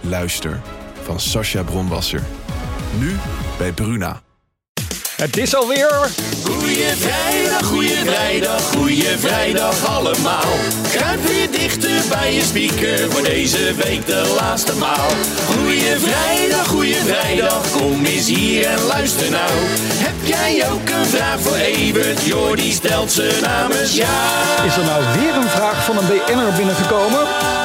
Luister van Sascha Bronwasser. Nu bij Bruna. Het is alweer. Goeie vrijdag, goeie vrijdag, goeie vrijdag allemaal. Kruip weer dichter bij je speaker voor deze week de laatste maal. Goeie vrijdag, goeie vrijdag, kom eens hier en luister nou. Heb jij ook een vraag voor Evert? Jordi stelt ze namens jou. Is er nou weer een vraag van een BN'er binnengekomen?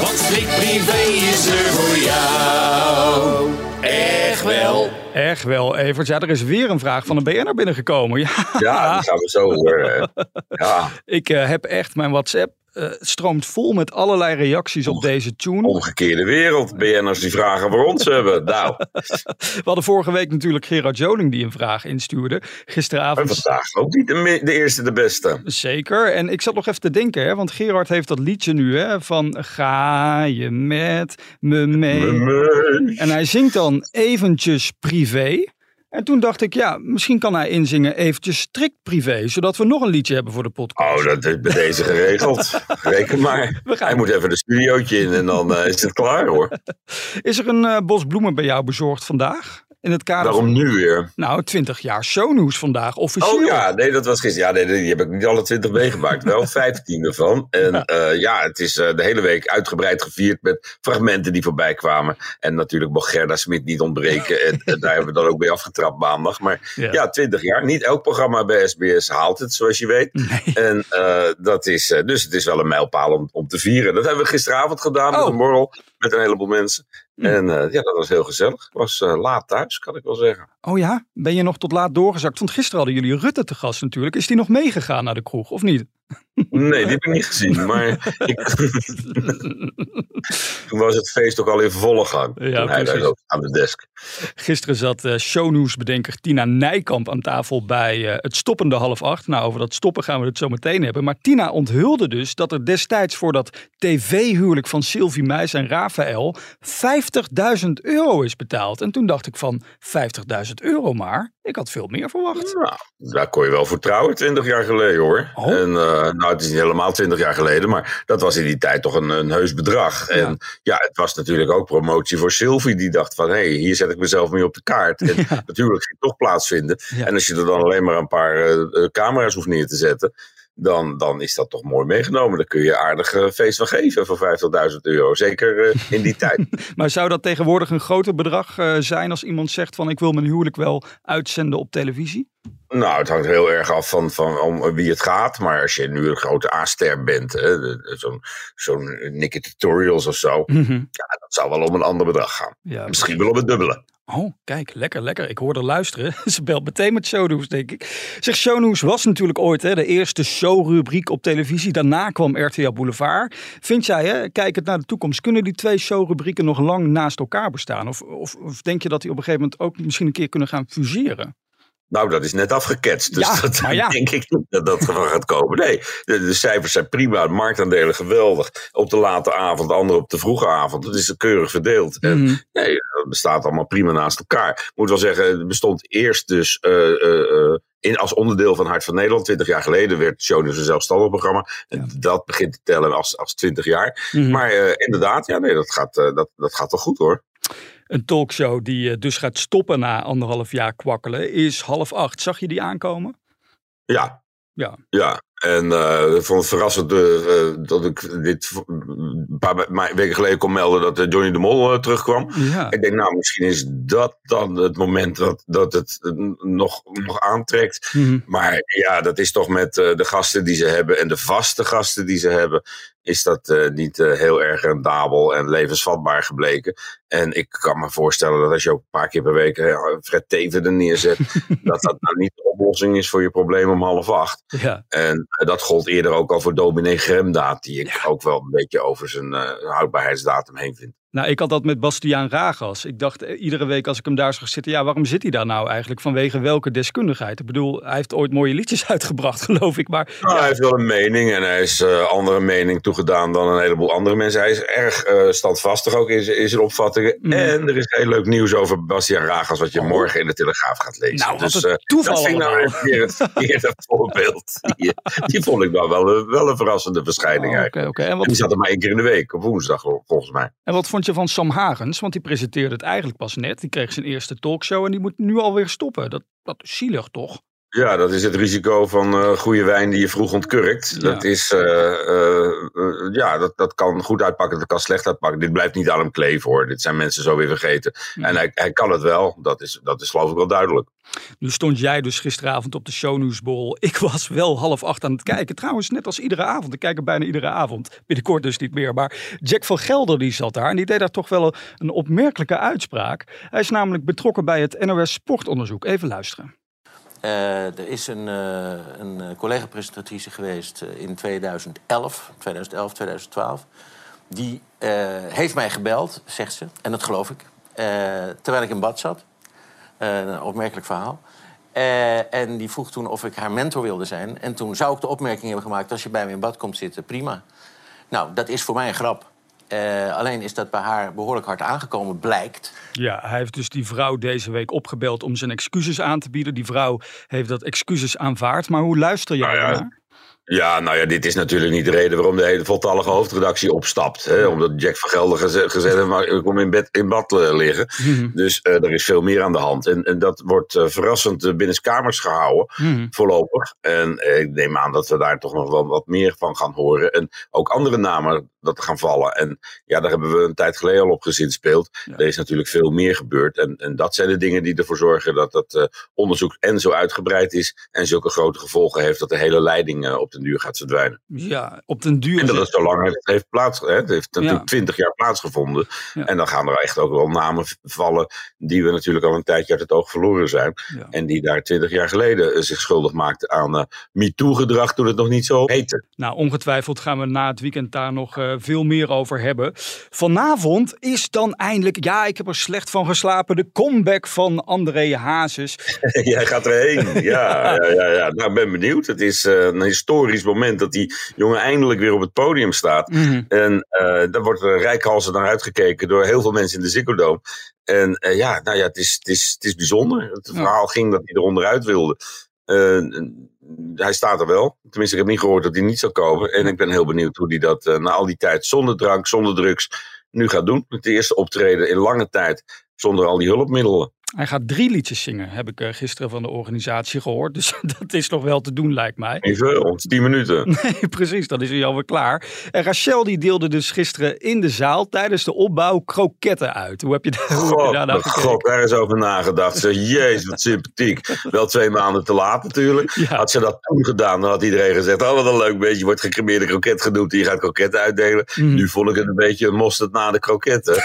Want Slik Privé is er voor jou. Echt wel. Echt wel, Evert. Ja, er is weer een vraag van een BN'er binnengekomen. Ja, Ja, die gaan we zo horen. Ja, ik eh, heb echt mijn WhatsApp eh, stroomt vol met allerlei reacties op deze tune. omgekeerde wereld. BN'ers die vragen voor ons hebben. Nou, We hadden vorige week natuurlijk Gerard Joling die een vraag instuurde. en Gisteravond vandaag ook niet de eerste de beste. Zeker. En ik zat nog even te denken, hè, want Gerard heeft dat liedje nu hè, van Ga je met me mee? En hij zingt dan eventjes privé. En toen dacht ik, ja, misschien kan hij inzingen eventjes strikt privé, zodat we nog een liedje hebben voor de podcast. Oh, dat is bij deze geregeld. Reken maar. We gaan- Hij moet even de studiootje in en dan eh, is het klaar hoor. Is er een eh, bos bloemen bij jou bezorgd vandaag? In het kader Waarom van, nu weer? nou, 20 jaar shownieuws vandaag, officieel. Oh ja, nee, dat was gisteren. Ja, nee, die heb ik niet alle twintig meegemaakt. Wel vijftien ervan. En ja, ja het is eh, de hele week uitgebreid gevierd met fragmenten die voorbij kwamen. En natuurlijk mocht Gerda Smit niet ontbreken. En, en daar hebben we dan ook mee afgetrapt maandag. Maar Ja. ja, twintig jaar. Niet elk programma bij SBS haalt het, zoals je weet. En eh, dat is, eh, dus het is wel een mijlpaal om, om te vieren. Dat hebben we gisteravond gedaan met Oh. een borrel. Met een heleboel mensen. Hm. En eh, ja, dat was heel gezellig. Ik was eh, laat thuis, kan ik wel zeggen. Oh ja, ben je nog tot laat doorgezakt? Want gisteren hadden jullie Rutte te gast natuurlijk. Is die nog meegegaan naar de kroeg, of niet? Nee, die heb ik niet gezien. Maar ik... toen was het feest ook al in volle gang. Ja, hij daar precies. zat aan de desk. Gisteren zat eh shownieuwsbedenker Tina Nijkamp aan tafel bij eh, het stoppende half acht. Nou, over dat stoppen gaan we het zo meteen hebben. Maar Tina onthulde dus dat er destijds voor dat tv-huwelijk van Sylvie Meijs en Rafael 50.000 euro is betaald. En toen dacht ik van 50.000 euro maar. Ik had veel meer verwacht. Nou, daar kon je wel voor trouwen, twintig jaar geleden hoor. Oh. En eh, nou, het is niet helemaal twintig jaar geleden, maar dat was in die tijd toch een, een heus bedrag. Ja. En ja, het was natuurlijk ook promotie voor Sylvie, die dacht van hé, hey, hier zet ik mezelf mee op de kaart. En natuurlijk ging het toch plaatsvinden. Ja. En als je er dan alleen maar een paar eh, eh, camera's hoeft neer te zetten, dan, dan is dat toch mooi meegenomen. Dan kun je aardig eh, feest van geven voor 50.000 euro. Zeker eh, in die tijd. Maar zou dat tegenwoordig een groter bedrag eh, zijn als iemand zegt van ik wil mijn huwelijk wel uitzenden op televisie? Nou, het hangt heel erg af van, van om wie het gaat. Maar als je nu een grote A-ster bent, zo'n zo'n Nicky Tutorials of zo, Mhm. ja, dat zou wel om een ander bedrag gaan. Ja, Misschien wel om het dubbele. Oh, kijk, lekker, lekker. Ik hoorde luisteren. Ze belt meteen met shownieuws, denk ik. Zeg, shownieuws was natuurlijk ooit hè, de eerste showrubriek op televisie. Daarna kwam RTL Boulevard. Vind jij, hè, kijkend naar de toekomst, kunnen die twee showrubrieken nog lang naast elkaar bestaan? Of, of, of denk je dat die op een gegeven moment ook misschien een keer kunnen gaan fuseren? Nou, dat is net afgeketst. Dus Ja, dat ja. denk ik niet dat dat van gaat komen. Nee, de, de cijfers zijn prima. De marktaandelen geweldig. Op de late avond, de andere op de vroege avond. Dat is keurig verdeeld. En Mhm. Nee, dat bestaat allemaal prima naast elkaar. Ik moet wel zeggen, het bestond eerst dus eh, eh, eh, in, als onderdeel van Hart van Nederland. Twintig jaar geleden werd Shownieuws een zelfstandig programma. En Dat begint te tellen als, als twintig jaar. Mhm. Maar inderdaad, ja, nee, dat gaat, dat, dat gaat wel goed hoor. Een talkshow die eh, dus gaat stoppen na anderhalf jaar kwakkelen is half acht. Zag je die aankomen? Ja. Ja. Ja. En eh, ik vond het verrassend eh, eh, dat ik dit een paar weken geleden kon melden dat Johnny de Mol terugkwam. Ja. Ik denk, nou, misschien is dat dan het moment dat, dat het nog, nog aantrekt. Mhm. Maar ja, dat is toch met de gasten die ze hebben en de vaste gasten die ze hebben, is dat niet heel erg rendabel en levensvatbaar gebleken. En ik kan me voorstellen dat als je ook een paar keer per week Fred Teven er neerzet, dat dat nou niet de oplossing is voor je probleem om half acht. ja. En dat gold eerder ook al voor dominee Gremdaad, die ik ook wel een beetje over zijn eh, houdbaarheidsdatum heen vind. Nou, ik had dat met Bastiaan Ragas. Ik dacht eh, iedere week als ik hem daar zag zitten, ja, waarom zit hij daar nou eigenlijk? Vanwege welke deskundigheid? Ik bedoel, hij heeft ooit mooie liedjes uitgebracht, geloof ik. Maar Nou, Hij heeft wel een mening en hij is eh, andere mening toegedaan dan een heleboel andere mensen. Hij is erg eh, standvastig ook in, zijn- in zijn opvattingen. Mm. En er is heel leuk nieuws over Bastiaan Ragas, wat je morgen in de Telegraaf gaat lezen. Nou, wat dus toeval dat ik nou een het verkeerde voorbeeld. Die, die vond ik wel, een- wel een verrassende verschijning Oh, eigenlijk. oké, oké. En, En die wat, zat er maar één keer in de week, op woensdag volgens mij. en wat van Sam Hagens? Want die presenteerde het eigenlijk pas net. Die kreeg zijn eerste talkshow en die moet nu alweer stoppen. Dat, dat is zielig, toch? Ja, dat is het risico van eh, goede wijn die je vroeg ontkurkt. Ja. Dat, is, eh, eh, ja, dat, dat kan goed uitpakken, dat kan slecht uitpakken. Dit blijft niet aan hem kleven hoor. Dit zijn mensen zo weer vergeten. Ja. En hij, hij kan het wel, dat is, dat is geloof ik wel duidelijk. Nu stond jij dus gisteravond op de shownieuwsbol. Ik was wel half acht aan het kijken. Trouwens, net als iedere avond. Ik kijk er bijna iedere avond. Binnenkort dus niet meer. Maar Jack van Gelder die zat daar. En die deed daar toch wel een opmerkelijke uitspraak. Hij is namelijk betrokken bij het NOS Sportonderzoek. Even luisteren. Eh, er is een, eh, een eh, collega-presentatrice geweest in 2011, 2011, 2012. Die heeft mij gebeld, zegt ze, en dat geloof ik, terwijl ik in bad zat. Een opmerkelijk verhaal. En die vroeg toen of ik haar mentor wilde zijn. En toen zou ik de opmerking hebben gemaakt: als je bij me in bad komt zitten, prima. Nou, dat is voor mij een grap. Eh, alleen is dat bij haar behoorlijk hard aangekomen, blijkt. Ja, hij heeft dus die vrouw deze week opgebeld om zijn excuses aan te bieden. Die vrouw heeft dat excuses aanvaard. Maar hoe luister jij Nou ja, daarnaar? Ja, nou ja, dit is natuurlijk niet de reden waarom de hele voltallige hoofdredactie opstapt. Hè? Omdat Jack van Gelder geze- gezegd heeft, maar ik kom in, bed, in bad eh, liggen. Mhm. Dus eh, er is veel meer aan de hand. En, en dat wordt eh, verrassend uh, binnenskamers gehouden. Mhm. voorlopig. En ik neem aan dat we daar toch nog wel wat meer van gaan horen. En ook andere namen dat gaan vallen. En ja, daar hebben we een tijd geleden al op gezinspeeld. Ja. Er is natuurlijk veel meer gebeurd. En, en dat zijn de dingen die ervoor zorgen dat dat onderzoek en zo uitgebreid is. En zulke grote gevolgen heeft dat de hele leiding op den duur gaat verdwijnen. Ja, op den duur. En dat het zo lang heeft, plaats. Hè? Het heeft natuurlijk Ja. twintig jaar plaatsgevonden. Ja. En dan gaan er echt ook wel namen vallen. die we natuurlijk al een tijdje uit het oog verloren zijn. Ja. En die daar twintig jaar geleden eh, zich schuldig maakten aan eh MeToo-gedrag toen het nog niet zo heette. Nou, ongetwijfeld gaan we na het weekend daar nog eh, veel meer over hebben. Vanavond is dan eindelijk, ja, ik heb er slecht van geslapen, de comeback van André Hazes. Jij gaat erheen. Ja, ja, ja, ja. Nou, ik ben benieuwd. Het is een historisch moment dat die jongen eindelijk weer op het podium staat. Mhm. En eh daar wordt er rijkhalsend naar uitgekeken door heel veel mensen in de Ziggo Dome. En eh, ja, nou ja, het is, het is, het is bijzonder. Het Ja. verhaal ging dat hij er onderuit wilde. Eh, hij staat er wel. Tenminste, ik heb niet gehoord dat hij niet zou komen. En ik ben heel benieuwd hoe hij dat eh, na al die tijd zonder drank, zonder drugs nu gaat doen. Het eerste optreden in lange tijd zonder al die hulpmiddelen. Hij gaat drie liedjes zingen, heb ik eh, gisteren van de organisatie gehoord. Dus dat is nog wel te doen, lijkt mij. Even, ons 10 minuten. Nee, precies, dan is hij alweer klaar. En Rachel die deelde dus gisteren in de zaal tijdens de opbouw kroketten uit. Hoe heb je, daar- hoe heb je God, daar? God, is over nagedacht. Zeg, jezus, wat sympathiek. Wel twee maanden te laat natuurlijk. Ja. Had ze dat toen gedaan, dan had iedereen gezegd... oh, wat een leuk beetje, je wordt gecremeerde kroket genoemd... en je gaat kroketten uitdelen. Mhm. Nu vond ik het een beetje een mosterd na de kroketten.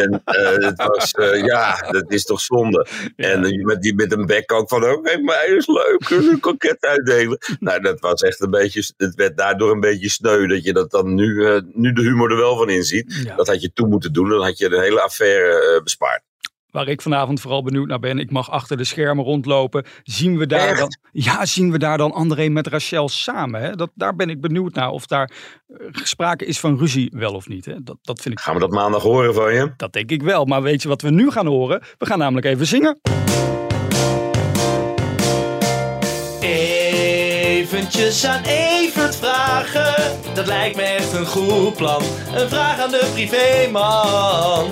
en eh, het was, eh, ja, dat is toch Ja. En met, die, met een bek ook van... oh, kijk, mij is leuk, een kroket uitdelen. nou, dat was echt een beetje... het werd daardoor een beetje sneu... dat je dat dan nu, eh, nu de humor er wel van inziet. Ja. Dat had je toen moeten doen, dan had je de hele affaire eh, bespaard. Waar ik vanavond vooral benieuwd naar ben, ik mag achter de schermen rondlopen. Zien we daar Echt? dan, ja, zien we daar dan André met Rachel samen? Hè? Dat, daar ben ik benieuwd naar of daar eh, sprake is van ruzie wel of niet. Hè? Dat, dat vind ik, Gaan we dat maandag horen van je? dat denk ik wel. Maar weet je wat we nu gaan horen? We gaan namelijk even zingen. Eventjes aan Evert vragen, dat lijkt me echt een goed plan. Een vraag aan de privéman.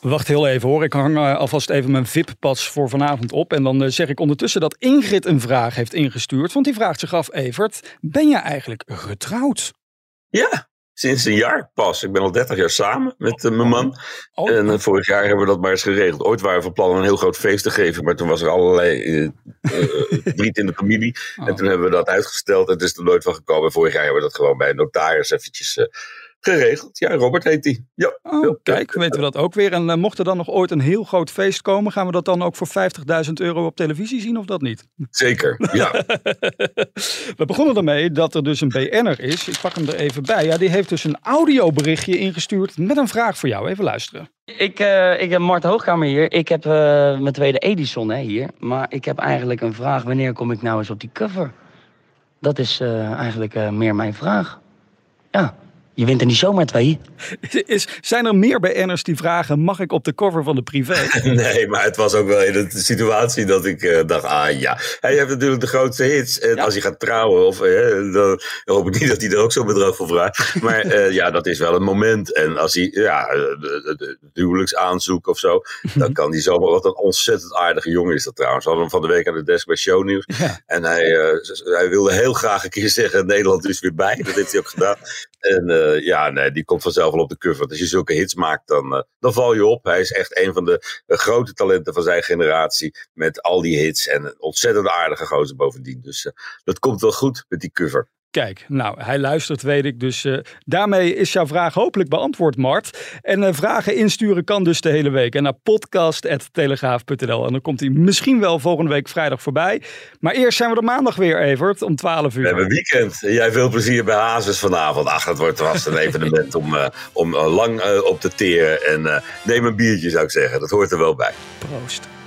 Wacht heel even hoor. Ik hang eh, alvast even mijn VIP-pas voor vanavond op. En dan eh, zeg ik ondertussen dat Ingrid een vraag heeft ingestuurd. Want die vraagt zich af, Evert, ben je eigenlijk getrouwd? Ja, sinds een jaar pas. Ik ben al 30 jaar samen met eh, mijn man. Oh, En vorig jaar hebben we dat maar eens geregeld. Ooit waren we van plan om een heel groot feest te geven. Maar toen was er allerlei verdriet in de familie. Oh. En toen hebben we dat uitgesteld. En het is er nooit van gekomen. En vorig jaar hebben we dat gewoon bij een notaris eventjes geregeld. Ja, Robert heet die. Ja. Oh, kijk, weten we dat ook weer. En uh, mocht er dan nog ooit een heel groot feest komen, gaan we dat dan ook voor 50.000 euro op televisie zien of dat niet? Zeker, ja. we begonnen ermee dat er dus een BN'er is. Ik pak hem er even bij. Ja, die heeft dus een audioberichtje ingestuurd met een vraag voor jou. Even luisteren. Ik, uh, ik heb Mart Hoogkamer hier. Ik heb uh, mijn tweede Edison hè, hier. Maar ik heb eigenlijk een vraag. Wanneer kom ik nou eens op die cover? Dat is uh, eigenlijk meer mijn vraag. Ja. Je wint er niet zomaar twee. Is, zijn er meer BN'ers die vragen: mag ik op de cover van de privé? nee, maar het was ook wel in de situatie dat ik uh, dacht: ah ja, hij heeft natuurlijk de grootste hits. En ja. als hij gaat trouwen, of, uh, dan hoop ik niet dat hij er ook zo'n bedrag voor vraagt. Maar uh, ja, dat is wel een moment. En als hij, ja, de, huwelijksaanzoek of zo, dan kan hij zomaar. Wat een ontzettend aardige jongen is dat trouwens. We hadden hem van de week aan de desk bij Shownieuws. Ja. En hij, hij wilde heel graag een keer zeggen: Nederland is weer bij. Dat heeft hij ook gedaan. En uh, ja, nee, die komt vanzelf wel op de cover. Als je zulke hits maakt, dan, uh, dan val je op. Hij is echt een van de uh, grote talenten van zijn generatie. Met al die hits en een ontzettend aardige gozer bovendien. Dus dat komt wel goed met die cover. Kijk, nou, hij luistert, weet ik. Dus uh, daarmee is jouw vraag hopelijk beantwoord, Mart. En uh, vragen insturen kan dus de hele week. En naar podcast.telegraaf.nl. En dan komt hij misschien wel volgende week vrijdag voorbij. Maar eerst zijn we er maandag weer, Evert, om 12 uur. We hebben weekend. Jij veel plezier bij Hazes vanavond. Ach, het wordt vast een evenement om, uh, om lang op te teren. En neem een biertje, zou ik zeggen. Dat hoort er wel bij. Proost.